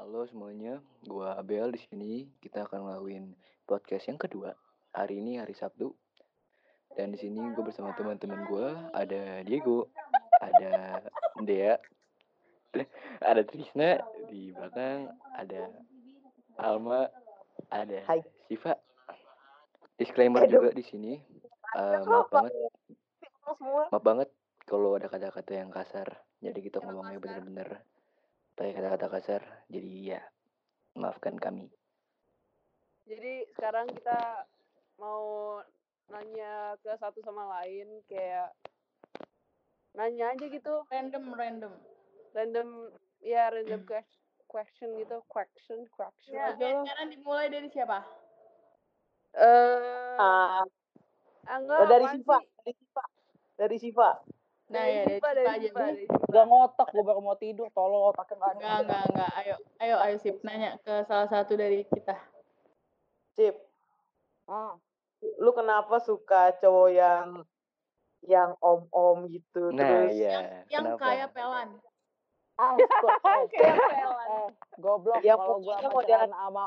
Halo semuanya, gua Abel di sini. Kita akan ngelakuin podcast yang kedua. Hari ini hari Sabtu. Dan di sini gue bersama teman-teman gue ada Diego, ada Dea, ada Trisna di belakang, ada Alma, ada Hai. Siva. Disclaimer Aduh. juga di sini. Eh, maaf banget, maaf banget kalau ada kata-kata yang kasar. Jadi kita ngomongnya bener-bener pakai kata-kata kasar. Jadi ya maafkan kami. Jadi sekarang kita mau nanya ke satu sama lain kayak nanya aja gitu. Random random. Random ya random ques- question gitu question question ya, aja loh. sekarang dimulai dari siapa? Eh, ah. Ah, enggak, oh, dari Siva. dari Siva. Dari Siva nah ya dari dari aja Siva. Gak ngotak gue baru mau tidur tolong otaknya nggak ada enggak enggak enggak ayo ayo ayo sip. Nanya ke salah satu dari kita. Sip. Ah lu kenapa suka cowok yang yang om om gitu Nah, terus iya. yang kaya pelan. Ah stop, eh, Kayak pelan. eh goblok Ya, yang kalau gue pacaran sama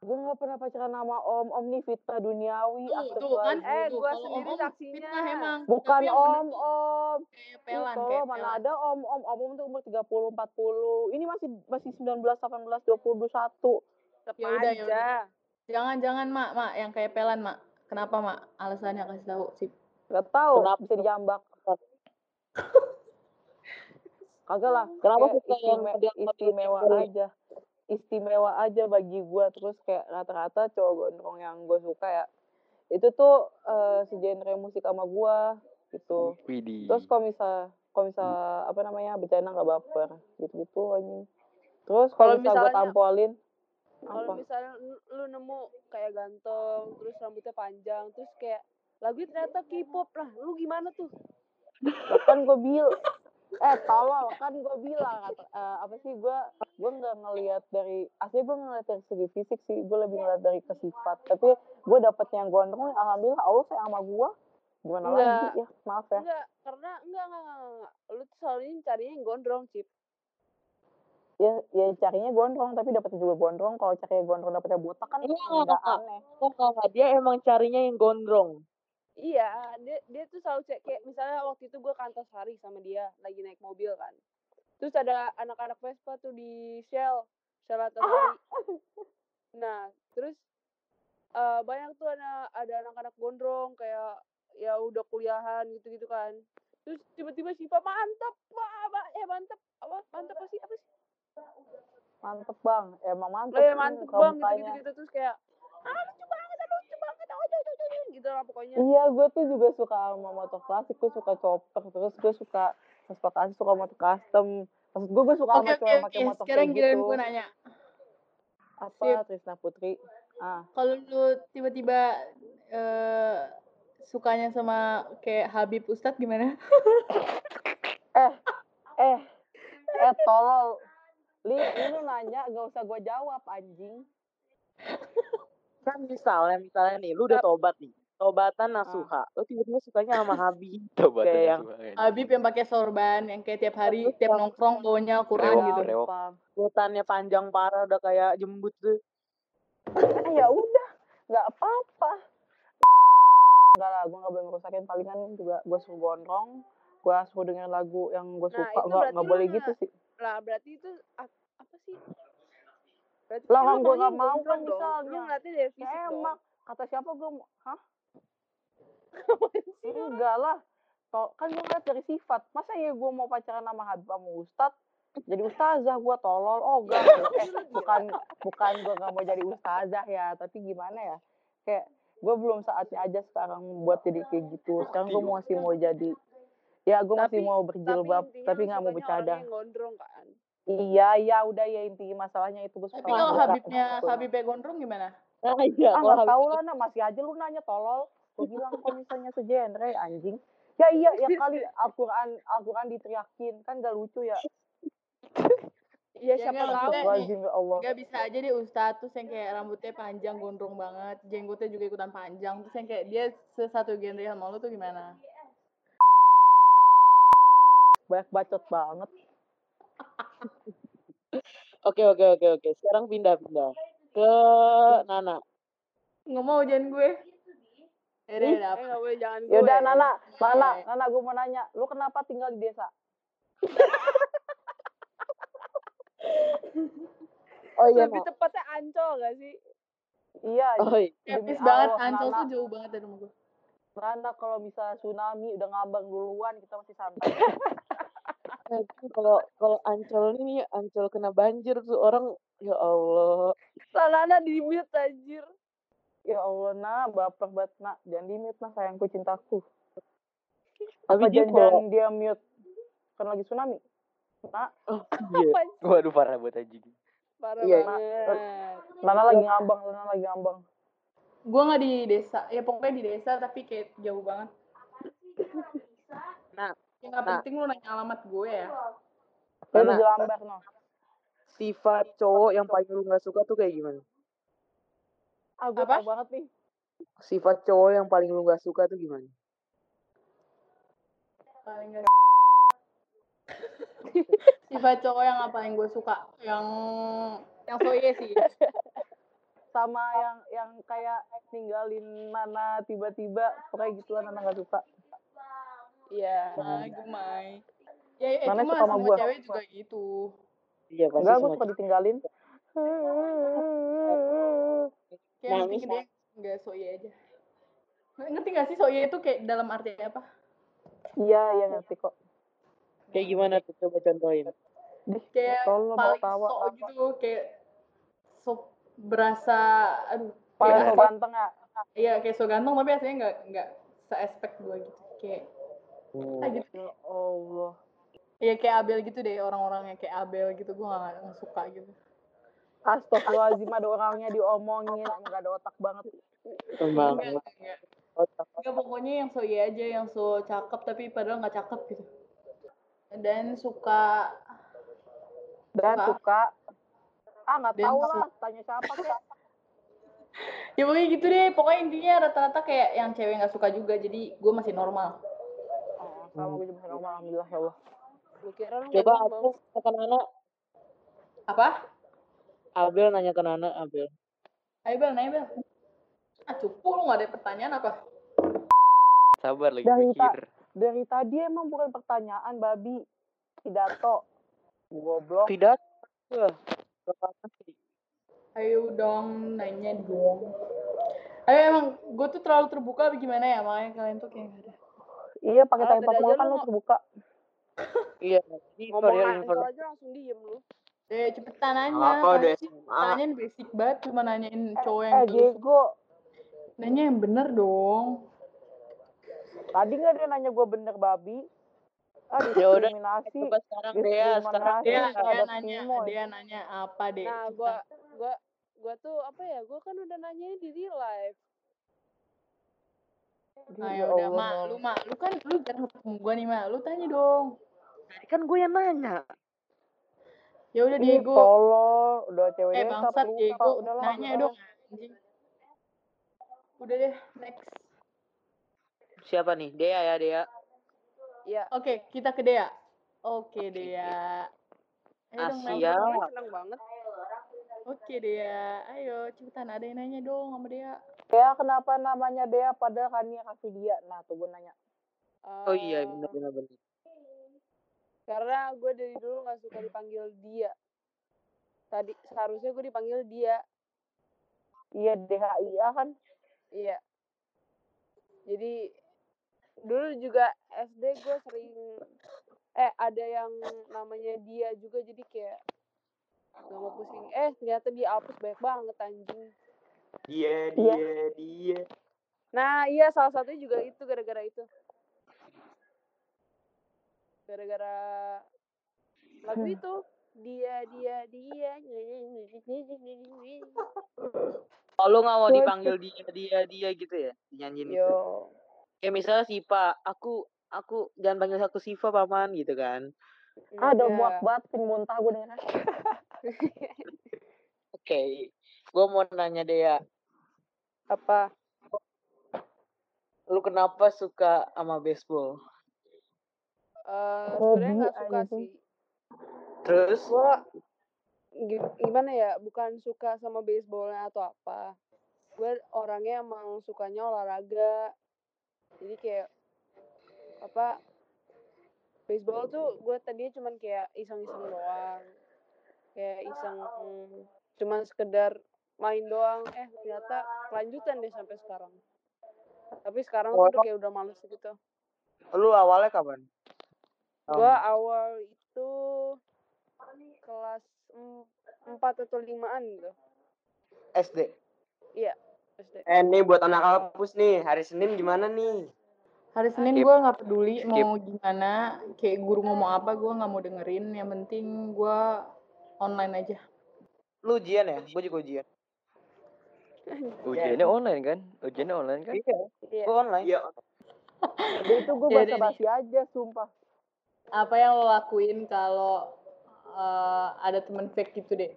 gue nggak pernah pacaran sama om om nih fitnah duniawi tuh tuh kan Eh, tuh, gua kalau sendiri saksinya. fitnah emang bukan Tapi yang bener om tuh om kayak pelan itu kayak mana pelan ada om om om om tuh umur 30 40 ini masih masih 19 18 20 21 Tetep Ya udah, ya aja. jangan jangan mak mak yang kayak pelan mak kenapa mak alasannya kasih tahu sip Gak tahu Kenapa? bisa dijambak. Kagak lah. Kenapa model-model istimewa gembel? aja. Istimewa aja bagi gua terus kayak rata-rata cowok gondrong yang gue suka ya. Itu tuh eh, segenre musik sama gua gitu. Widih. Terus kalau misal kalau misal apa namanya bercanda nggak baper gitu-gitu anjing. Terus Kalau misal gua misalnya- tampolin Kalau misalnya lu- lu nemu kayak ganteng, terus rambutnya panjang, terus kayak lagu ternyata K-pop lah, lu gimana tuh? Kan gue bil eh tolol kan gue bilang kata, eh, apa sih gue gue nggak ngelihat dari asli gue ngeliat dari segi fisik sih gue lebih ngeliat dari kesifat tapi gue dapet yang gondrong alhamdulillah Allah sayang sama gue gimana Enggak. lagi ya maaf ya Enggak, karena enggak, enggak, enggak, enggak. Lu tuh selalu carinya yang gondrong, Cip. ya ya carinya gondrong tapi dapetnya juga gondrong kalau carinya gondrong dapetnya botak kan Enggak, nggak enggak. aneh Enggak, dia emang carinya yang gondrong. Iya, dia dia tuh selalu cek kayak misalnya waktu itu gue ke Antasari sama dia lagi naik mobil kan. Terus ada anak-anak Vespa tuh di Shell, Shell Antasari. Nah, terus eh, banyak tuh ada ada anak-anak gondrong kayak ya udah kuliahan gitu-gitu kan. Terus tiba-tiba Siva mantap, wah, ma- eh mantap, apa mantap apa sih apa sih? mantep bang emang mantep sih mantep bang gitu-gitu gitu terus kayak ah banget, ah, lucu banget, oh, oh, oh, oh, gitu lah pokoknya. Iya, gue tuh juga suka sama motor klasik, gue suka chopper, terus gue suka transportasi, suka motor custom. Maksud gue, gue suka oke sama yang pakai oke motor sekarang kayak giliran gitu. gue nanya Apa, Sip. Trisna Putri? Ah, kalau lu tiba-tiba eh sukanya sama kayak Habib Ustadz gimana eh, eh, eh, tolol. Li, ini lu nanya, gak usah gue jawab, anjing. Kan misalnya, misalnya nih, lu udah tobat nih. Tobatan nasuha. Lu tiba-tiba sukanya sama Habib. Coba Kayak yang- ini. Habib yang pakai sorban yang kayak tiap hari Terus tiap nongkrong bawanya Al-Quran Rewok, gitu rewok. Panjang parah udah kayak jembut tuh. Eh, ya udah, gak apa-apa. Enggak lah, gue gak boleh ngerusakin. Palingan juga gue suruh gondrong, gue suruh dengerin lagu yang gue Nah, suka. berarti nggak lu boleh gitu sih. Lah berarti itu ap- apa sih? Berarti Lah, kan maunya nggak mau kan misalnya. Lu ngeliatnya dari fisik emang, kata siapa gue mau, hah? Enggak lah. Tol- kan gue ngeliat dari sifat. Masa ya gue mau pacaran sama Habib sama Ustad? Jadi ustazah gue tolol. Oh enggak. Eh, bukan bukan gue gak mau jadi ustazah ya. Tapi gimana ya? Kayak gue belum saatnya aja sekarang buat jadi kayak gitu. Sekarang gue masih mau jadi Ya gue masih mau berjilbab, tapi nggak mau bercadar. gondrong kan. Iya, iya, udah ya inti masalahnya itu gue suka. tapi kalau Habibnya. Habibnya gondrong gimana Nah, iya. ah kalau nggak tahu lah nah masih aja lu nanya tolol gue bilang kok misalnya segenre anjing ya iya ya kali Al-Quran Al-Quran diteriakin kan gak lucu ya Iya Ya, siapa tahu. ya Allah Gak bisa aja deh Ustadz terus yang kayak rambutnya panjang gondrong banget jenggotnya juga ikutan panjang terus yang kayak dia sesatu genre sama lu tuh gimana banyak bacot banget Oke oke oke oke. Sekarang pindah pindah ke Nana. Nggak mau jangan gue. Ya udah, Ih. udah, Eh boleh jangan gue. Yaudah Nana, Nana. Nana gue mau nanya, lu kenapa tinggal di desa? Oh iya Lebih tepatnya ancol gak sih? Iya, Oh iya. Epis banget, Ancol Nana. tuh jauh banget dari rumah gue. Nana kalau bisa tsunami udah ngambang duluan kita masih santai. Kalau kalau Ancol ini Ancol kena banjir tuh orang ya Allah. Nana di mute anjir. Ya Allah, nah baper banget, nak. Jangan di mute, nah sayangku cintaku. Tapi Apa dia jangan dia mute? Kan lagi tsunami. Nah, oh, iya. Waduh parah buat anjing. Parah Iya. banget. Nana lagi ngambang, Nana lagi ngambang. Gue nggak di desa, ya pokoknya di desa tapi kayak jauh banget. Nah, Ya nggak Nah. penting lu nanya alamat gue ya. Dia di Nana. Jelambar, no. sifat cowok yang paling lu nggak suka tuh kayak gimana? Ah, gue Apa? tau banget nih. Sifat cowok yang paling lu nggak suka tuh gimana? Paling gak Sifat cowok yang apa yang gue suka? Yang yang soye sih. Sama yang yang kayak ninggalin Nana tiba-tiba. Pokoknya gituan Nana gak suka. Iya. Ah, gemay. Ya, eh, Mana cuma suka sama semua gua? cewek juga gitu. Iya pasti Enggak, gue suka ditinggalin. Kayak yang Nangis, bikin dia nggak soye aja. Ngerti gak sih soye itu kayak dalam arti apa? Iya, iya ngerti kok. Kayak gimana tuh coba contohin? Kayak tolong paling tawa. sok gitu, kayak sok berasa, aduh, Paling kayak so ganteng ya. Iya kayak so ganteng tapi aslinya nggak nggak se-aspek gue gitu. Kayak Hmm. ah gitu. Ya Allah. Iya kayak Abel gitu deh orang-orang yang kayak Abel gitu gue nggak nggak suka gitu. Astagfirullahaladzim ada orangnya diomongin. Enggak ada otak banget. Emang Enggak, enggak. otak. Enggak pokoknya yang so iya aja yang so cakep tapi padahal nggak cakep gitu. Dan suka Dan Suka. suka. Ah, tahu suka. lah. Tanya siapa kek. ya pokoknya gitu deh pokoknya intinya rata-rata kayak yang cewek nggak suka juga jadi gue masih normal Oh, sama gue juga normal. Alhamdulillah ya Allah. Coba nanya ke Nana. apa Abel nanya ke Nana, Abel. ayo bel nanya bel ah cupu lu nggak ada pertanyaan apa Sabar lagi Dari mikir. Dari tadi emang bukan pertanyaan, babi. Pidato. Goblok. Tidak. Wah, apa sih? ayo dong nanya dong ayo emang gue tuh terlalu terbuka apa gimana ya makanya kalian tuh kayak ada Iya, pakai Ah, tanya tadi mulu aja kan lu terbuka. Iya, ini ngomong for your ancol information. aja langsung diem lu. Eh cepetan nanya Apa udah SMA? pertanyaan basic banget cuma nanyain cowok yang Eh, Diego. nanya yang bener dong Tadi nggak dia nanya gue bener babi? Ah, Ya udah, diskriminasi. Coba sekarang Dea, sekarang dia dia nanya dia nanya apa deh Nah, gua gua gua tuh apa ya? Gua kan udah nanya di real life. Nah, Ya udah, Mak. Lu, Mak. Lu kan lu jarang ketemu gua nih, Mak. Lu tanya dong. Tadi kan gue yang nanya. Ya udah, Ih, Diego. tolol. Udah cewek Eh, bangsat. Diego. Udahlah, Nanya udahlah. dong, anjing. Udah deh, next. Siapa nih? Dea ya, Dea. Iya. Oke, kita ke Dea. Oke, Dea. Ayo dong, Asia. nanya. Gue seneng banget. Oke, Dea. Ayo, cepetan. Ada yang nanya dong sama Dea. Dea kenapa namanya Dea padahal Kania kasih dia? Nah, tuh gue nanya. Oh iya, benar benar benar. Karena gue dari dulu gak suka dipanggil dia. Tadi seharusnya gue dipanggil dia. Iya, DHIA kan? Iya. Jadi dulu juga SD gue sering eh ada yang namanya dia juga jadi kayak gak mau pusing. Eh ternyata dihapus banyak banget anjing. Dia, Iya. dia, dia. Nah iya salah satunya juga itu gara-gara itu. Gara-gara lagu itu dia dia dia Oh, lu nggak mau dipanggil dia dia dia gitu ya? Nyanyiin itu. yo Kayak misalnya Sipa, aku aku jangan panggil aku Siva paman gitu kan. Ah, udah Iya. muak banget, pin muntah gue dengernya. Oke. Gue mau nanya Dea, apa lu kenapa suka sama baseball? Eh Hobi sebenarnya nggak suka anjing. sih. Terus? Gua gi- gimana ya bukan suka sama baseballnya atau apa. Gue orangnya emang sukanya olahraga. Jadi kayak apa baseball tuh gue tadinya cuman kayak iseng-iseng doang. Kayak iseng cuman sekedar main doang. Eh ternyata kelanjutan deh sampai sekarang. Tapi sekarang tuh udah kayak udah males gitu. Lu awalnya kapan? Gue awal itu kelas em- empat atau limaan gitu SD. iya SD Eh nih buat anak kampus nih, hari Senin gimana nih? Hari Senin Skip. gue nggak peduli Skip. mau gimana, kayak guru ngomong apa gue nggak mau dengerin. Yang penting gue online aja. Lu ujian ya? Gue juga ujian. Ujiannya online kan? Ujiannya online kan? Iya. iya Gue online. Iya. Itu gue Jadi basa-basi aja, sumpah. Apa yang lo lakuin kalau eh, ada temen fake gitu deh?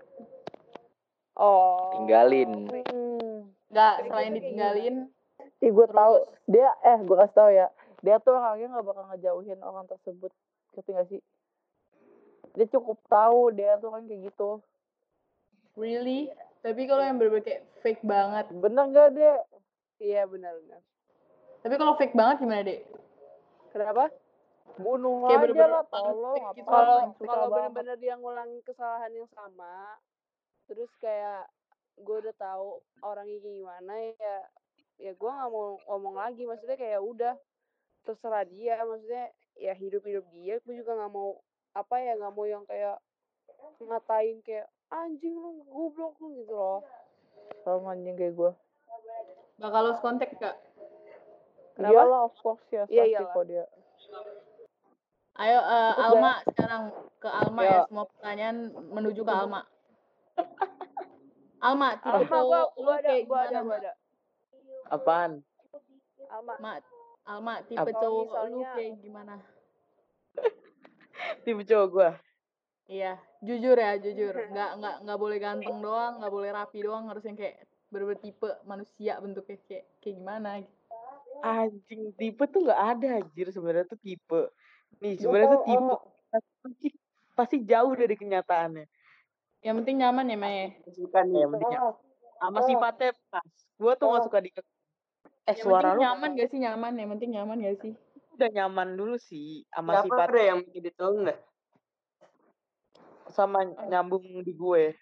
oh Tinggalin. Hmm. Nggak Kayak selain gitu, ditinggalin, Ih, gue tahu. terus Dia, eh, gue kasih tahu ya. Dia tuh orangnya gak bakal ngejauhin orang tersebut. Ngerti gak sih? Dia cukup tahu dia tuh kan kayak gitu. really. Tapi kalau yang bener kayak fake banget. Bener gak dia? iya benar benar Tapi kalau fake banget gimana deh? kenapa Bunuh Kayak aja bener-bener lah, fake tolong. gitu. Kalau kalau benar-benar dia ngulangin kesalahan yang sama terus kayak gue udah tahu orangnya gimana ya ya gue nggak mau ngomong lagi maksudnya kayak udah terserah dia maksudnya ya hidup hidup dia gue juga nggak mau apa ya nggak mau yang kayak ngatain kayak anjing lu goblok lu gitu loh Sama anjing kayak gue. Bakal los kontak gak? Kenapa? Iyalah, of course ya. Iya, pasti kok dia. Ayo eh, Ikut Alma sekarang ke Alma ya. Ya. Semua pertanyaan menuju ke Alma. Alma, tipe cowok lu kayak gimana? gue Ma? ada Apaan? Alma Ma, Alma, tipe Apa? Cowok lu misalnya- kayak gimana? Tipe cowok gue. Iya, jujur ya, jujur. Nggak nggak nggak boleh ganteng doang, nggak boleh rapi doang, harus yang kayak bener tipe manusia bentuknya kayak kayak gimana gitu. Anjing, tipe tuh gak ada anjir sebenarnya tuh tipe. Nih, sebenarnya tuh tipe pasti, pasti jauh dari kenyataannya. Yang penting nyaman ya, Maya. Suka nih. Ya, penting sama sifatnya pas. Gue tuh gak suka di Eh, Yang suara lu nyaman gak sih? Nyaman, yang penting nyaman gak sih? udah nyaman dulu sih sama Siapa sifat yang jadi tahu nggak? sama nyambung di gue.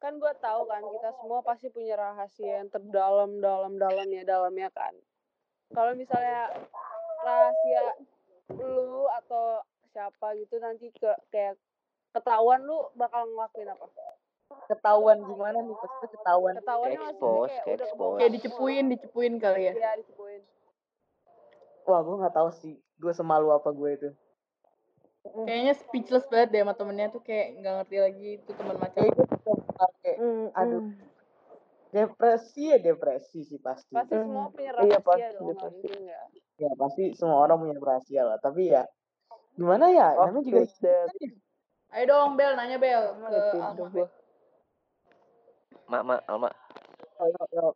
kan gue tahu kan kita semua pasti punya rahasia yang terdalam dalam dalamnya dalamnya kan kalau misalnya rahasia lu atau siapa gitu nanti ke kayak ketahuan lu bakal ngelakuin apa Ketahuan gimana nih? Maksudnya ketahuan. ketahuannya Ke maksudnya expose, kayak udah expose. Kayak dicepuin, dicepuin kali ya. iya dicepuin Wah, gue gak tahu sih. Gue semalu apa gue itu. Kayaknya speechless banget deh sama temennya tuh kayak nggak ngerti lagi itu teman macam. Kayak kayak Mm, Aduh. mm. depresi ya depresi sih pasti. pasti semua punya Iya, rahasia pasti, dong nggak pasti. Ya pasti semua orang punya rahasia lah. Tapi ya gimana ya? Oh, Namanya juga. Ayo dong, Bel, nanya Bel Emang ke Alma. Mak, mak, Alma. Yuk, yuk.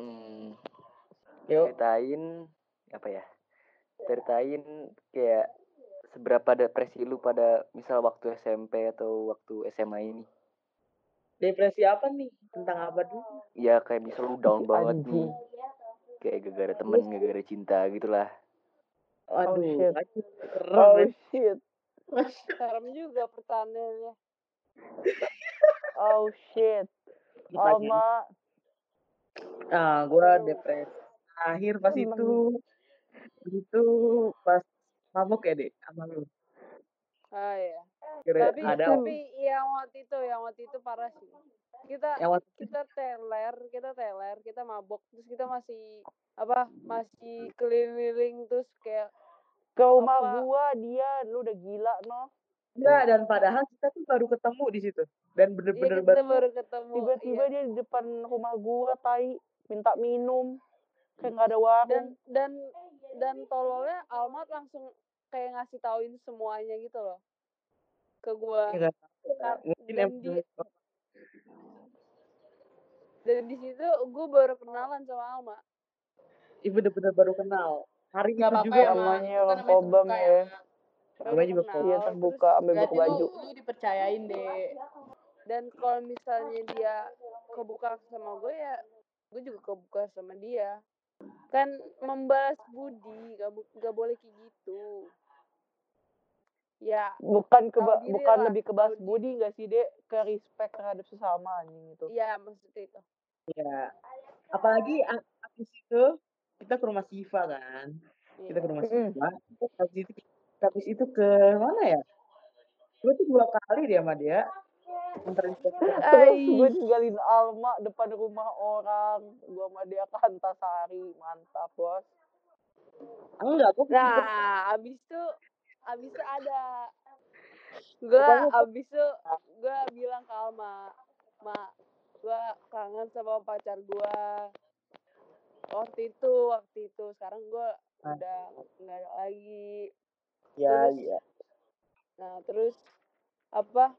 Hmm, Yuk. ceritain apa ya? Ceritain kayak seberapa depresi lu pada misal waktu SMP atau waktu SMA ini. Depresi apa nih? Tentang apa dulu? Ya kayak misal lu down banget nih. Kayak gara-gara temen, gara-gara cinta gitulah. Waduh, shit. aduh, serem Oh ya. shit. serem juga pertanyaannya Oh shit. Alma. Nah, gue depresi. Akhir pas Emang. itu, itu pas mabuk ya dek sama lu. ah ya Kira tapi ada tapi yang waktu itu yang waktu itu parah sih kita yang waktu kita teler kita teler kita mabok terus kita masih apa masih keliling terus kayak Ke rumah Apa? gua dia, lu udah gila no. Enggak, dan padahal kita tuh baru ketemu di situ. Dan iya bener-bener kita baru ketemu Tiba-tiba iya. dia di depan rumah gua, tai, minta minum. Kayak nggak ada dan warung. dan dan tololnya Almat langsung kayak ngasih tauin semuanya gitu loh ke gua Enggak, Nah, mungkin dan di dan di situ gue baru kenalan sama Alma Iya bener-bener baru kenal. Hari Gak itu apa-apa juga ya, Ma. namanya kan orang kobam ya. Ma. Udah Namanya juga kenal, Iya terus terbuka ambil buku Berarti lu, baju. lu dipercayain deh. dan kalau misalnya dia kebuka sama gue ya gue juga kebuka sama dia kan membalas budi gak, gak boleh kayak gitu ya Bukan ke bukan lah, lebih ke diri. budi nggak sih dek ke respect terhadap sesama anjing itu. ya maksudnya itu Iya. Apalagi a- habis itu kita ke rumah Siva kan. Kita ke rumah Mm-mm. Siva. Terus Habis itu habis itu ke mana ya? Gue tuh dua kali dia sama dia. Terus gue tinggalin Alma depan rumah orang. Gue sama dia ke Antasari. Mantap, bos. Enggak, gue nah abis itu abis itu ada gue abis itu gue bilang ke Alma ma gue kangen sama pacar gue waktu itu waktu itu sekarang gue Ah. udah nggak ada lagi ya terus- iya. Nah, terus apa?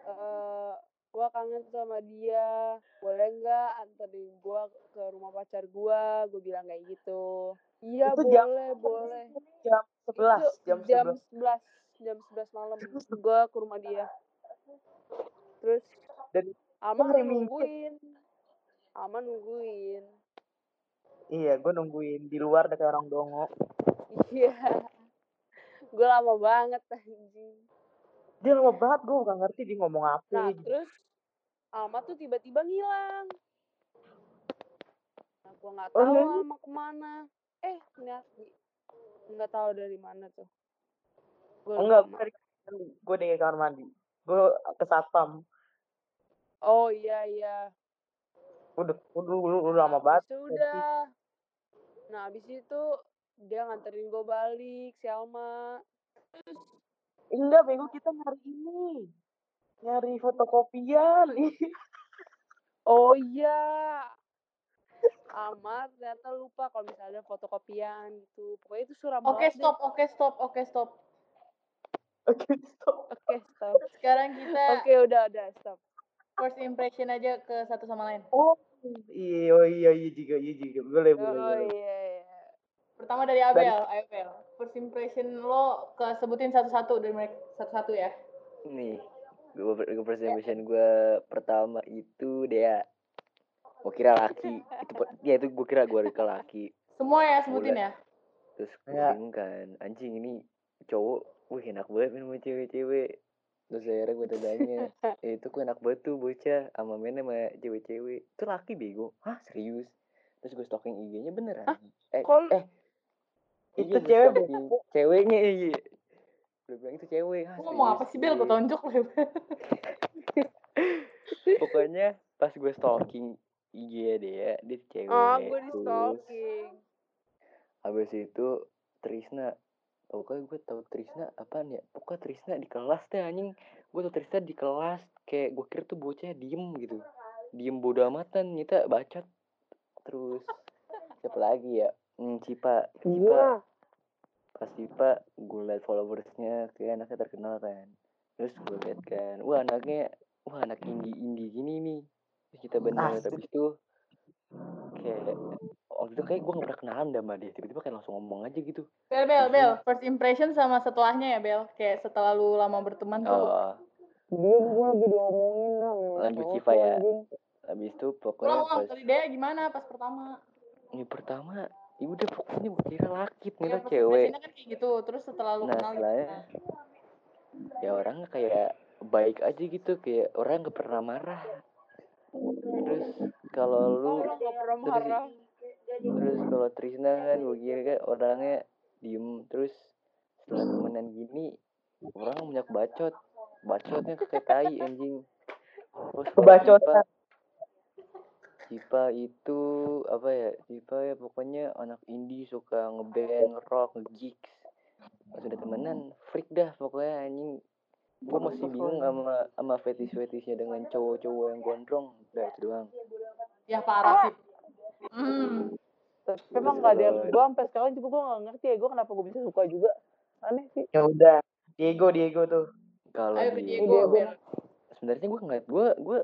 eh gua kangen sama dia. Boleh nggak anterin gua ke rumah pacar gua? Gue bilang kayak gitu. Iya, Itu jam- boleh, boleh. Jam 11, Itu jam jam 11. 11, jam 11 malam gua ke rumah dia. Terus Dan Alma hari nungguin. Alma nungguin. iya, gue nungguin di luar ada kayak orang dongo. Iya. gue lama banget anjing. Dia lama banget, gue gak ngerti dia ngomong apa. Nah, gitu. terus Alma tuh tiba-tiba ngilang. Nah, gua nggak Oh, tahu iya? Alma ke mana. Eh, nggak nggak tahu dari mana tuh. Gua Oh, enggak, gue dari gue dari kamar mandi. Gue ke satpam. Oh iya iya. Udah, udah, udah, udah lama Nah, banget. abis itu udah. Nah, abis itu dia nganterin gue balik si Alma. Enggak, bego kita nyari ini. Nyari fotokopian. Oh iya. Alma ternyata lupa kalau misalnya ada fotokopian gitu. Pokoknya itu suram Oke, deh. stop, oke, stop, oke, stop. Oke, stop. Oke, stop. Sekarang kita Oke, udah, udah, stop. first impression aja ke satu sama lain. Oh, iya, oh, iya, iya juga, iya juga. Boleh, boleh, Oh boleh. iya, iya. Pertama dari Abel, Abel. First impression lo ke sebutin satu-satu dari mereka satu-satu ya. Nih, gue gue first impression gue pertama itu dia. Gue kira laki. Itu ya itu gue kira gue kira laki. Semua ya sebutin Mulai. ya. Terus gue Ya. bingung kan, anjing ini cowok, wih enak banget main sama cewek-cewek. Terus akhirnya gue tanya, eh, itu kok enak banget tuh bocah sama main sama cewek-cewek. Itu laki bego. Hah serius? Terus gue stalking IG-nya beneran. Eh, Kok- eh. Itu iya, gue cewek Ceweknya iya. Gue bilang itu cewek. Hah, Lo ngomong apa sih Bel? Gue tonjok lo. Pokoknya pas gue stalking IG -nya dia, dia cewek. Ah, gue di stalking. Habis itu Trisna. Pokoknya gue tau Trisna apaan ya? Pokoknya Trisna di kelas deh anjing. Gue tau Trisna di kelas. Kayak gue kira tuh bocah diem gitu. Diem bodo amatan. Nyata bacot. Terus siapa lagi ya? Hmm, Cipa. Cipa. Iya. Pas Cipa gue liat followersnya kayak anaknya terkenal kan. Terus gue liat kan. Wah anaknya. Wah anak indie-indie gini nih. Terus kita bener. Asik. Habis itu kayak waktu itu kayak gue gak pernah kenalan sama dia tiba-tiba kayak langsung ngomong aja gitu Bel, Bel, Bel. First impression sama setelahnya ya Bel. Kayak setelah lu lama berteman tuh. oh Dia gue lagi diomongin memang Lanjut Civa ya. habis itu pokoknya ulang. pas Dari dia gimana pas pertama? ini pertama ya udah pokoknya gue kira laki Ya, ternyata first cewek kan kayak gitu. Terus setelah lu Nah, kenal setelahnya gimana? ya orangnya kayak baik aja gitu kayak orang gak pernah marah terus kalau lu terus terus kalau Trisna kan gue kira kan orangnya diem. Terus setelah temenan gini orang banyak bacot. Bacotnya kayak tai anjing. Terus Kebacotan. Cipa itu apa ya Cipa ya pokoknya anak indie suka ngeband ngerock ngegigs. Pas udah temenan freak dah pokoknya anjing gue masih bingung sama sama fetish fetishnya dengan cowok-cowok yang gondrong udah itu doang Ya parah sih. Hmm. Tapi emang gak ada yang, gue sampai sekarang juga gue gak ngerti ya, gue kenapa gue bisa suka juga. Aneh sih. Ya udah. Diego, Diego tuh. kalau Ayo Diego, Diego. Sebenarnya gue nggak gue gue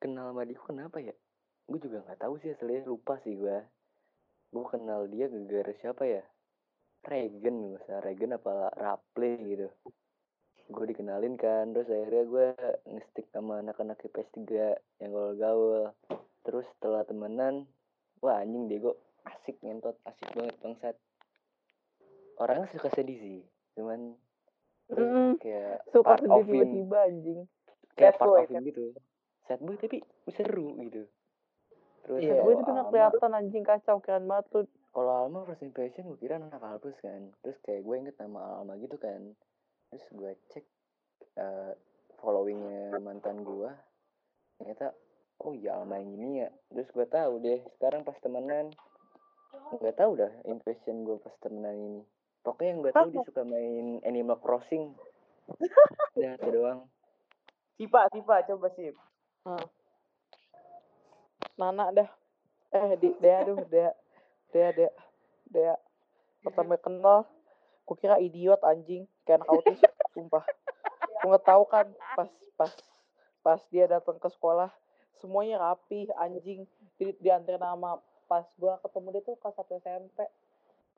kenal sama dia kenapa ya gue juga nggak tahu sih aslinya lupa sih gue gue kenal dia gara-gara siapa ya Regen usah Regen apa Raple gitu gue dikenalin kan terus akhirnya gue ngestik sama anak-anak IPS 3 yang gaul-gaul. Terus setelah temenan wah anjing Diego asik ngentot asik banget bangsat. Orangnya suka sedih sih cuman Mm, kayak suka part sedih tiba-tiba anjing. kayak part boy, of him gitu. Sad boy tapi seru gitu. Terus Iya. Gue itu bener Alma kelihatan anjing kacau keren banget tuh. kalau Alma first impression gue kira anak Alpus kan. Terus kayak gue inget nama Alma gitu kan terus gue cek eh, followingnya mantan gue ternyata oh iya Alma yang ini ya terus gue tahu deh sekarang pas temenan nggak tahu dah impression gue pas temenan ini pokoknya yang gue tahu dia suka main Animal Crossing udah itu doang Sipa, Sipa, coba sip. Nana dah. Eh, di, Dea aduh, Dea. Dea, Dea. Dea. Pertama kenal, gue kira idiot anjing, kayak anak autis, sumpah. Gue nggak tahu kan pas pas pas dia datang ke sekolah, semuanya rapi, anjing. Di, diantar nama pas gue ketemu dia tuh kelas 1 SMP.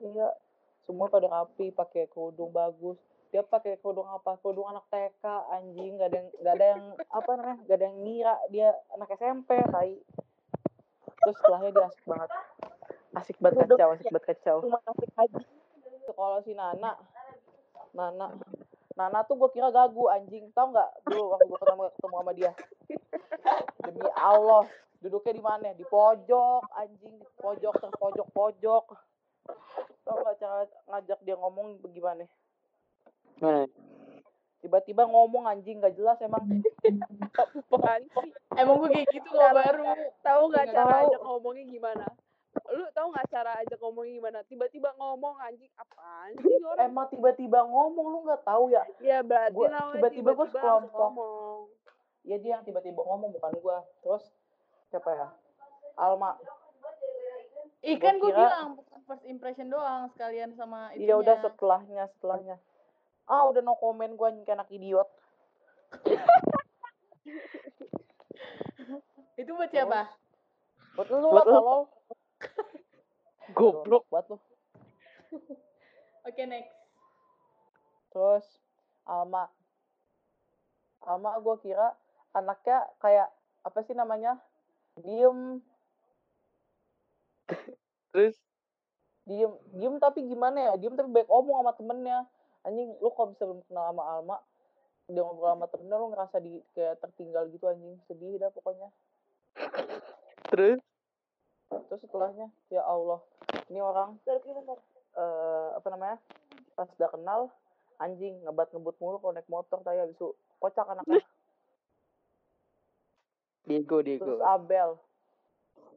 Iya, semua pada rapi, pakai kerudung bagus. Dia pakai kerudung apa? Kerudung anak TK, anjing. Gak ada yang, gak ada yang apa namanya? Gak ada yang ngira dia anak SMP, tai terus setelahnya dia asik banget asik banget kacau asik banget kacau Cuma kasih haji. Kalau si Nana. Nana. Nana tuh gue kira gagu anjing. Tau nggak? Dulu waktu gue ketemu ketemu sama dia. Demi Allah. Duduknya di mana? Di pojok anjing. Di pojok terpojok pojok tau nggak cara ngajak dia ngomong bagaimana Mana? tiba-tiba ngomong anjing. Gak jelas emang? Emang gue kayak gitu kok baru. Tahu nggak cara tahu. ajak ngomongnya gimana? Lu tahu nggak cara ajak ngomongnya gimana? Tiba-tiba ngomong anjing apaan sih orang? emang tiba-tiba ngomong lu nggak tahu ya Ya berarti Gua- tiba-tiba gua langsung sekelompok. ngomong. ya dia yang tiba-tiba ngomong bukan gua terus siapa ya Alma Ih kan gue bilang bukan first impression doang sekalian sama itu. Iya udah setelahnya setelahnya. Ah udah no komen gue anjing kayak anak idiot. Itu buat siapa? Buat lu Buat tolol. Goblok. Buat lu. Oke next. Terus Alma. Alma gue kira anaknya kayak apa sih namanya? Diem, Terus diem, diem tapi gimana ya? Diem tapi baik omong sama temennya. Anjing, lu kalau bisa belum kenal sama Alma, dia ngobrol sama temennya lu ngerasa di kayak tertinggal gitu anjing. Sedih dah pokoknya. terus terus setelahnya ya Allah ini orang eh apa namanya pas udah kenal anjing ngebat ngebut mulu kalau naik motor tadi habis itu kocak anaknya. Diego, terus Diego. Abel.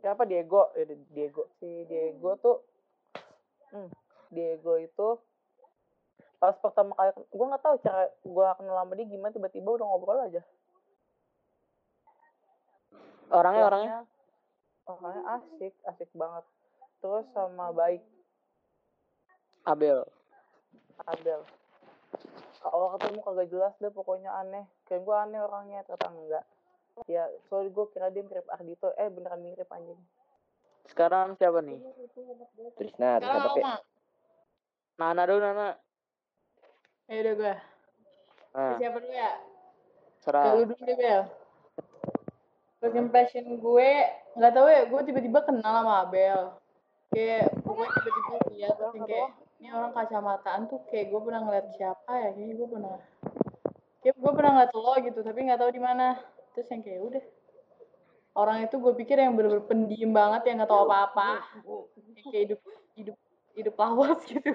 Siapa? Diego. Ya Di- Diego. Si Diego tuh hmm, Diego itu pas pertama kali gue nggak tahu cara gue kenal sama dia gimana tiba-tiba udah ngobrol aja. Orangnya orangnya? Orangnya asik asik banget terus sama baik Abel. Abel. Awal ketemu kagak jelas deh pokoknya aneh. Kayak gue aneh orangnya, ternyata enggak. Ya, soalnya gue kira dia mirip Ardito. Eh, beneran mirip anjing. Sekarang siapa nih? Trisna Trisna. Nana dulu Nana. Ya udah gue. Nah, Siapa dulu ya? serah. Kalau dulu deh Bel. First impression gue nggak tahu ya, gue tiba-tiba kenal sama Abel. Kayak pokoknya tiba-tiba lihat terus kayak ini orang kacamataan tuh kayak gue pernah ngeliat siapa ya? Kayaknya gue pernah kayak gue pernah ngeliat lo gitu, tapi nggak tahu di mana. Terus yang kayak udah orang itu gue pikir yang bener-bener pendiam banget yang nggak tahu apa-apa, yang kayak hidup hidup hidup lawas gitu.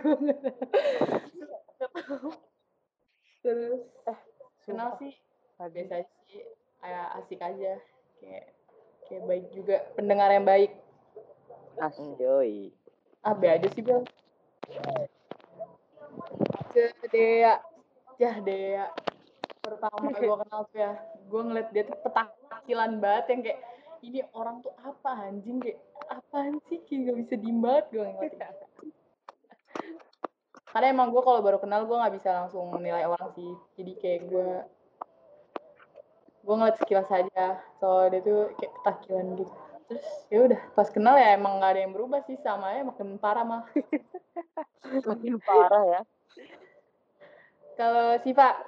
Terus kenal sih biasa sih kayak asik aja kayak kayak baik juga. Pendengar yang baik. Asik. Yoi. ah be aja sih bel ke Dea ya Dea pertama gue kenal tuh ya. Gue ngeliat dia tuh petakilan banget yang kayak ini orang tuh apa anjing? Kayak apaan sih? Kayak gak bisa diem banget. Gue ngeliatnya karena emang gue kalau baru kenal gue nggak bisa langsung menilai orang sih. Jadi kayak gue gue ngeliat sekilas aja. Soalnya dia tuh kayak petakilan gitu. Terus ya udah pas kenal ya emang nggak ada yang berubah sih. Sama ya makin parah mah. Makin parah ya. kalau Siva?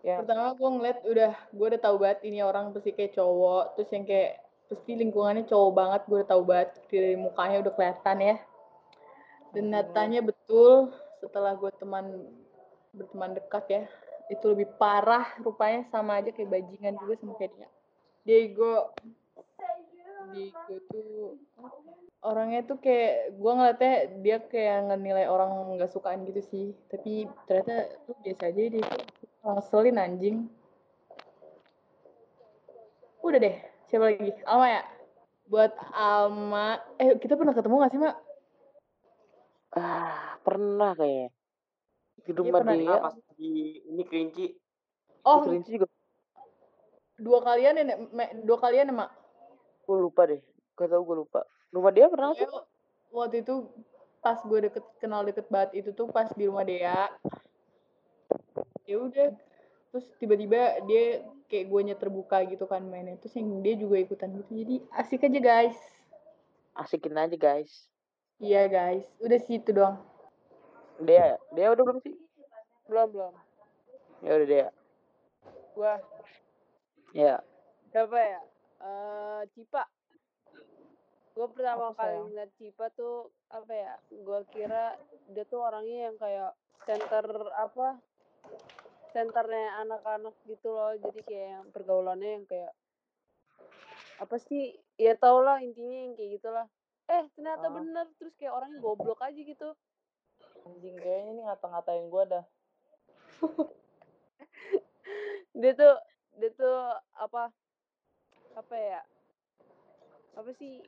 Ya. pertama gue ngeliat udah gue udah tahu banget ini orang pasti kayak cowok terus yang kayak pasti lingkungannya cowok banget gue udah tahu banget dari mukanya udah kelihatan ya. Dan nyatanya betul setelah gue teman berteman dekat ya itu lebih parah rupanya sama aja kayak bajingan juga sama kayak dia. Diego. Diego tuh orangnya tuh kayak gue ngeliatnya dia kayak ngenilai orang nggak sukaan gitu sih. Tapi ternyata tuh biasa aja dia tuh ngeselin anjing. Udah deh siapa lagi? Alma ya? Buat Alma. Eh kita pernah ketemu gak sih mak? Ah, pernah kayaknya. Di Iya, rumah pernah. dia. Di ini kerinci. oh Di Kerinci juga. dua kalian ya Nek? Dua kalian ya mak Gue lupa deh. Gak tau gue lupa. Rumah dia pernah tuh. Pokoknya waktu itu pas gue deket kenal deket banget itu tuh pas di rumah Dea ya udah terus tiba-tiba dia kayak gue terbuka gitu kan mainnya terus yang dia juga ikutan gitu jadi asik aja guys Asikin aja guys. iya guys udah situ doang Dia, dia udah belum sih? Belum belum Ya udah dia. gua Ya. siapa ya eh Cipa gue pertama Apa, kali ngeliat Cipa tuh apa ya gue kira dia tuh orangnya yang kayak center apa centernya anak-anak gitu loh jadi kayak yang pergaulannya yang kayak apa sih ya tau lah intinya yang kayak gitulah eh ternyata Ah. bener terus kayak orangnya goblok aja gitu Anjing kayaknya ini ngata-ngatain gue dah. Dia tuh dia tuh apa apa ya apa sih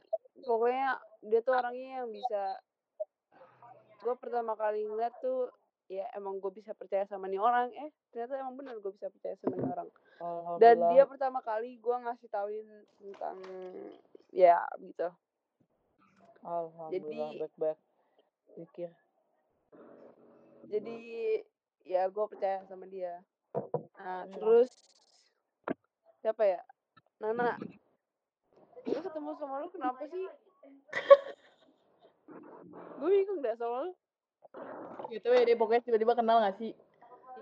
pokoknya dia tuh orangnya yang bisa gue pertama kali ngeliat tuh ya emang gue bisa percaya sama nih orang eh ternyata emang bener gue bisa percaya sama nih orang dan dia pertama kali gue ngasih tauin tentang ya gitu Alhamdulillah Jadi- baik-baik. Pikir. jadi ya gue percaya sama dia nah Hmm. terus siapa ya Nana gue ketemu sama lu kenapa sih gue bingung dah sama lu gitu ya dia pokoknya tiba-tiba kenal gak sih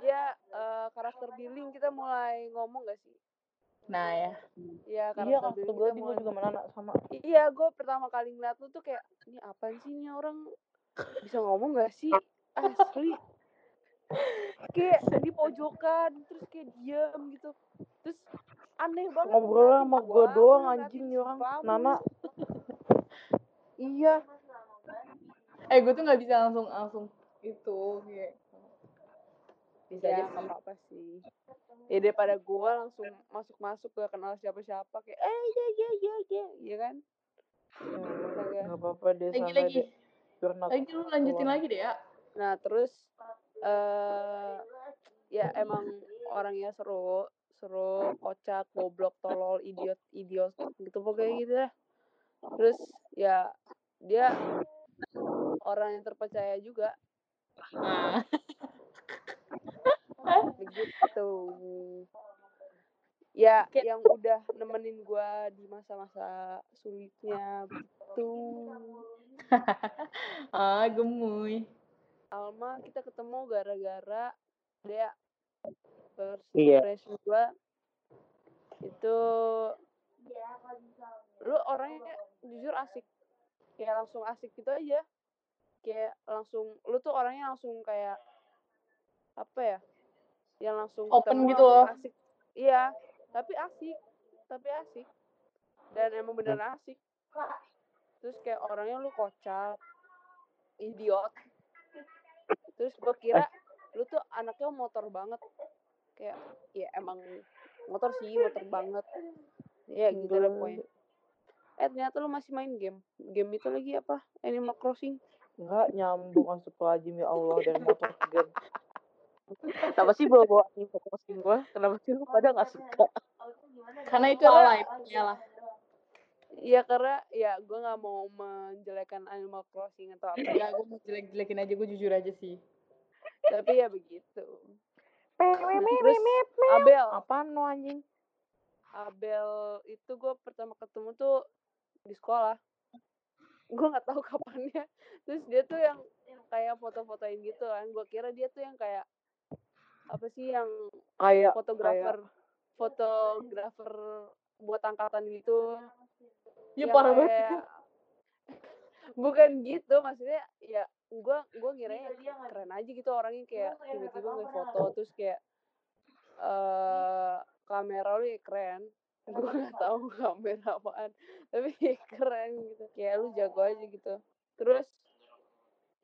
Iya, eh, karakter billing kita mulai ngomong gak sih? nah ya Iya, karakter Iya billing gue mulai. juga mana sama. Iya, gue pertama kali ngeliat lu tuh kayak, ini apaan sih ini orang bisa ngomong gak sih? Asli. Kayak di pojokan, terus kayak diem gitu. Terus aneh banget. Ngobrol sama gua, gue doang anjing nih orang. Nana. Iya. eh gue tuh nggak bisa langsung langsung itu kayak bisa Ya, aja nggak sih apa-apa sih. Ya daripada gue langsung masuk-masuk gak kenal siapa-siapa kayak, eh iya iya iya iya, iya kan? Astaga. Gak apa-apa deh lagi lagi lagi lu lanjutin lagi deh ya Nah terus eh ya emang orangnya seru, seru, kocak, goblok, tolol, idiot, idiot gitu pokoknya gitu dah. Terus ya dia orang yang terpercaya juga nah begitu. Ya yang udah nemenin gua di masa-masa sulitnya begitu. ah gemuy Alma kita ketemu gara-gara dia first Iya. impression gua. Itu lu orangnya jujur asik. Kayak langsung asik gitu aja. Kayak langsung lu tuh orangnya langsung kayak apa ya? Yang langsung Open ketemu gitu langsung loh. asik. Iya tapi asik tapi asik. Dan emang beneran asik. Terus kayak orangnya lu kocak idiot terus gua kira lu tuh anaknya motor banget. Kayak ya emang motor sih motor banget. Ya gitu lah pokoknya. Eh ternyata lu masih main game? Game itu lagi apa? Animal Crossing? Enggak nyambung astagfirullahaladzim ya Allah dari motor ke game. Kenapa sih bawa-bawa info posting gue? Kenapa sih lu pada gak suka? karena itu Karena- alay ya lah Iya karena ya gue nggak mau menjelekan Animal Crossing atau apa ya Enggak, gue mau jelek-jelekin aja, gue jujur aja sih. tapi ya begitu. Terus Abel. Apaan lo anjing? Abel itu gue pertama ketemu tuh di sekolah. Gue nggak tahu kapannya. Terus dia tuh yang kayak foto-fotoin gitu kan. Gue kira dia tuh yang kayak apa sih yang kayak fotografer fotografer buat angkatan gitu Iya yang parah banget. kayak- bukan gitu maksudnya ya gue gue ngiranya keren aja gitu orangnya kayak tiba-tiba nge foto terus kayak eh kamera lu ya keren. gue nggak tahu kamera apaan tapi keren gitu. Kayak lu jago aja gitu. Terus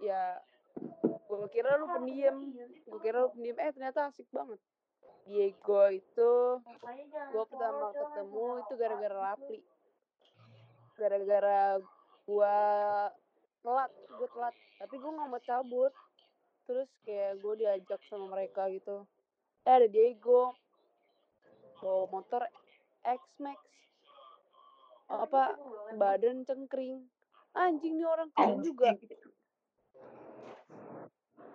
ya gue kira lu pendiam. gue kira lu pendiam. Eh ternyata asik banget. Diego itu gue pertama ketemu itu gara-gara Rapli gara-gara gue telat gue telat. Tapi gue nggak mau cabut. Terus kayak gue diajak sama mereka gitu. Eh ada Diego. Bawa motor X Max. Apa badan cengkring. Anjing nih orang keren juga.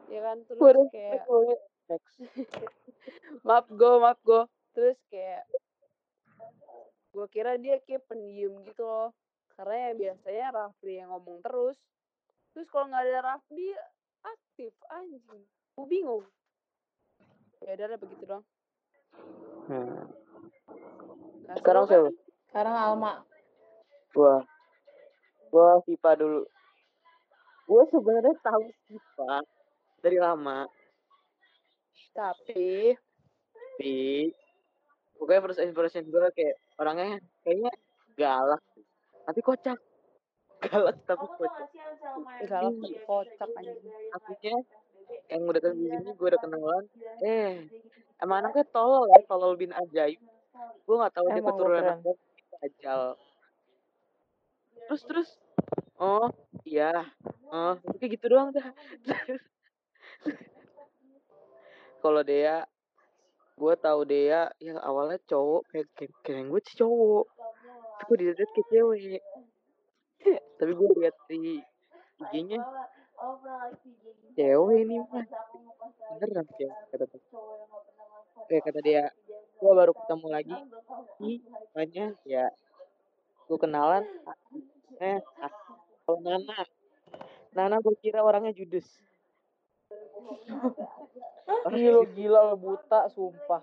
Ya kan terus kayak maaf gue maaf gue terus kayak gue kira dia kayak pendiam gitu loh karena ya biasanya Rafli yang ngomong terus terus kalau nggak ada Rafli aktif anjing gue bingung ya udah begitu dong Hmm. Nah, Sekarang kan? siapa? Sekarang Alma. Gua. Gua Vipa dulu. Gue sebenarnya tahu Siva dari lama, tapi tapi pokoknya first impression gue kayak orangnya kayaknya galak, tapi kocak. Galak tapi kocak. galak tapi kocak anjing Akhirnya yang udah ke sini sini gue udah kenalan, eh emang anaknya tolol ya, tolol bin ajaib. Gue nggak tahu dia keturunan apa, ajal. Terus terus, oh iya, oh kayak gitu doang dah. Kalau dia, gue tahu dia yang awalnya cowok kayak kayak, kayak gue sih cowok, gue dilihat kayak cewek. tapi gue lihat di IG-nya cewek ini mah beneran ya kata dia. Eh kata dia, gue baru ketemu lagi, makanya ya gue kenalan, eh kalau Nana, Nana gue kira orangnya judes. Lo gila lo buta sumpah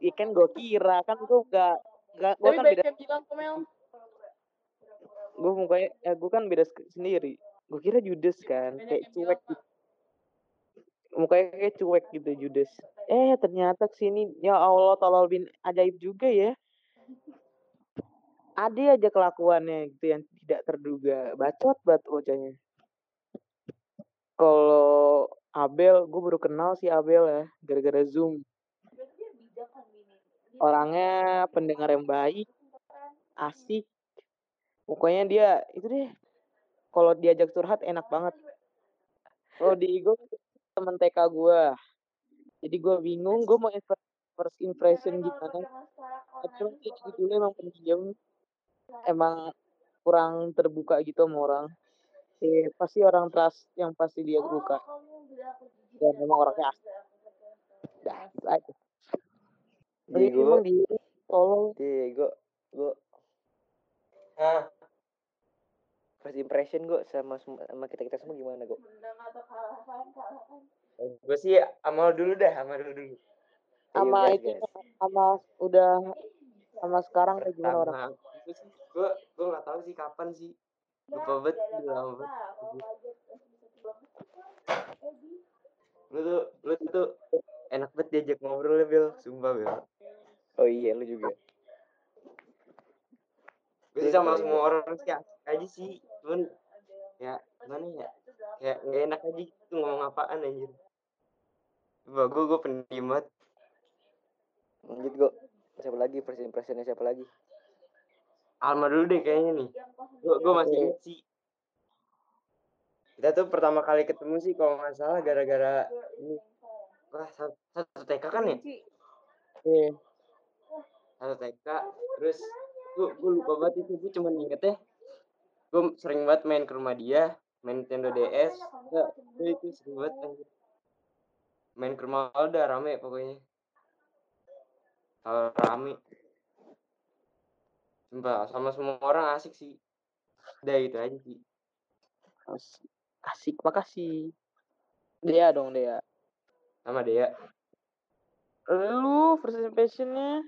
Iya kan gue kira kan gue gak gak gue Tapi kan baik beda bilang kok Mel. gue mukanya ya gue kan beda sendiri. Gue kira judes kan Banyak kayak cuek gitu. mukanya kayak cuek gitu judes eh ternyata ke sini ya Allah tolol bin ajaib juga ya. Ada aja kelakuannya gitu yang tidak terduga. Bacot banget bocahnya kalau Abel gue baru kenal si Abel ya gara-gara zoom orangnya pendengar yang baik asik. Pokoknya dia itu deh kalau diajak curhat enak banget. Kalau di gue temen TK gue jadi gue bingung gue mau first impression gimana. Tapi dulu emang pendiam emang kurang terbuka gitu sama orang. Eh pasti orang trust yang pasti dia buka dan emang orangnya asik. Dah itu aja Diego, emang tolong Diego, gue Ah, first impression gue sama sama kita kita semua gimana gue? gue sih amal dulu dah, amal dulu dulu. sama Ayo, itu sama udah sama sekarang kayak gimana orang gue gue nggak tahu sih kapan sih. Lupa banget, udah lama banget. Lu tuh, lu tuh enak banget diajak ngobrol ya, Bel. Sumpah, Bel. Oh iya lu juga. Gue sih sama semua orang sih aja sih. Cuman, ya gimana ya? Kayak nggak enak aja gitu ngomong apaan anjir. Coba gue, gue pendiam banget. Lanjut gue. Siapa lagi first impressionnya siapa lagi? Alma dulu deh kayaknya nih. Gue gue masih inget sih. Kita tuh pertama kali ketemu sih kalau nggak salah gara-gara ini. Wah, satu, satu TK kan ya? Iya. Satu TK. Terus gue gue lupa banget itu. Gue cuma ingetnya. Gue sering banget main ke rumah dia. Main Nintendo DS. Ya, itu sering banget anjir. Main ke rumah udah rame pokoknya. Kalau rame. sumpah sama semua orang asik sih udah itu aja sih Asik, asik makasih. Dea dong Dea. sama dia Lu first impressionnya?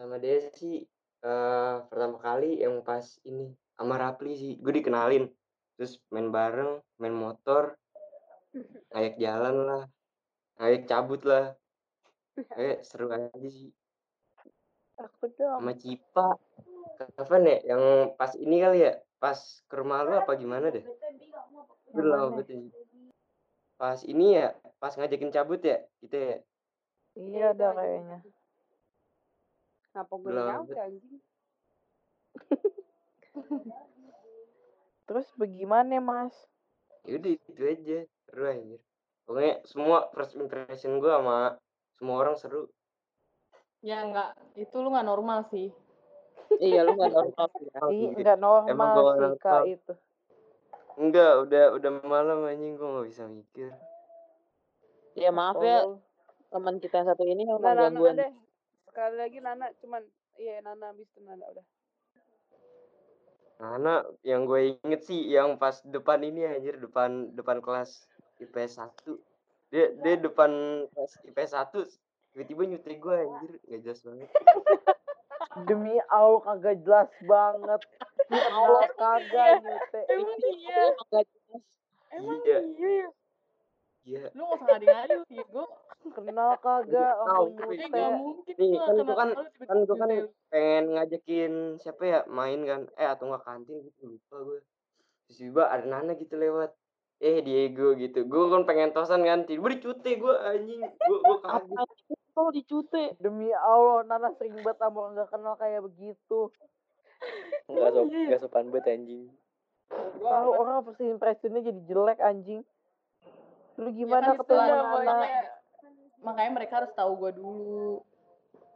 Sama dia sih eh pertama kali yang pas ini sama Rapli sih gue dikenalin. Terus main bareng main motor ngajak jalan lah ngajak cabut lah. Kayak seru aja sih. Aku dong. sama Cipa. Kapan ya? Yang pas ini kali ya? Pas ke rumah lu apa gimana deh? Banget ini. pas ini ya? Pas ngajakin cabut ya? Gitu ya? Iya ada kayaknya. Kenapa gue nyampe anjing? Terus bagaimana mas? ya udah itu aja seru anjir pokoknya semua first impression gue sama semua orang seru Ya enggak, itu lu nggak normal sih. iya lu gak normal sih. Ih, Iya. nggak Emang normal gua sih nggak kak itu. enggak udah udah malam anjing gue nggak bisa mikir Ya maaf ya Tolol. teman kita yang satu ini Nah, emang Nana gangguan. Sekali lagi Nana cuman iya Nana habis itu Nana udah. Karena yang gue inget sih yang pas depan ini anjir depan depan kelas IPS 1 dia dia depan kelas IPS 1 tiba-tiba nyutek gue anjir gak jelas banget Demi Allah kagak jelas banget. Ya Allah, Kenal kagak nyute. Emang iya, Gak jelas. emang Iya. iya. ya. iya Lu nggak usah ngadi-ngadi lu, Diego. Kenal kagak Tahu, Eh, nggak mungkin Nih, kan nggak kenal kan- tiba-tiba kan gue kan pengen ngajakin siapa ya main kan eh atau nggak kantin gitu lupa gue terus tiba ada Nana gitu lewat eh Diego gitu gue kan pengen tosan kan tiba dicute gue anjing gue gue kaget kalau dicute? Demi Allah, Nana sering banget sama orang gak kenal kayak begitu. Nggak sop, nggak sopan banget anjing. Tahu orang first impressionnya jadi jelek anjing. Lu Ya gimana kan ketemu Nana? Makanya, mereka harus tahu gua dulu.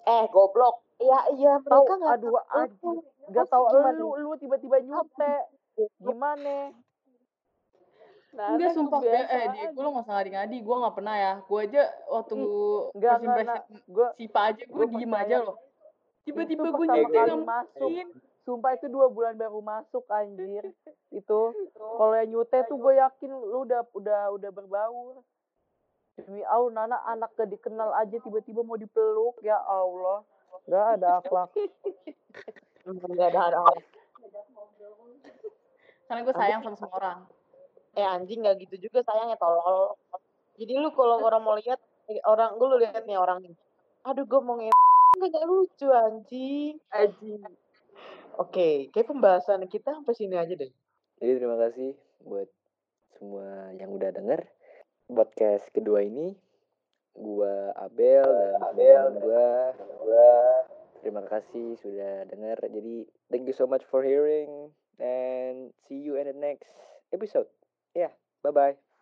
Eh goblok. Iya iya Tahu, mereka nggak aduh tahu. anjing. Gak Terus tahu lu, lu tiba-tiba nyute. Gimana? Nana Enggak sumpah Bel, eh kebiasaan. Diego lu nggak usah ngadi-ngadi, gua nggak pernah ya. Gua aja waktu Enggak, first impression. Gue Sipa aja gua gua diem aja loh. Tiba-tiba gua nyutek kali nggak masuk. Sumpah itu dua bulan baru masuk anjir. Itu kalau yang nyute tuh gue yakin lu udah udah udah berbaur. Demi Allah, Nana anak gak dikenal aja tiba-tiba mau dipeluk. Ya Allah. Gak ada akhlak. Nggak ada arah. Karena gua sayang sama semua orang. Eh anjing nggak gitu juga sayangnya tolol. Jadi lu kalau orang mau lihat orang gue lu lihat nih orang nih. Aduh gue mau nge nggak lucu anjing. anjing Oke, kayak pembahasan kita sampai sini aja deh. Jadi terima kasih buat semua yang udah denger podcast kedua ini. Gua Abel dan Abel gua gua terima kasih sudah denger. Jadi thank you so much for hearing and see you in the next episode. Ya, bye bye.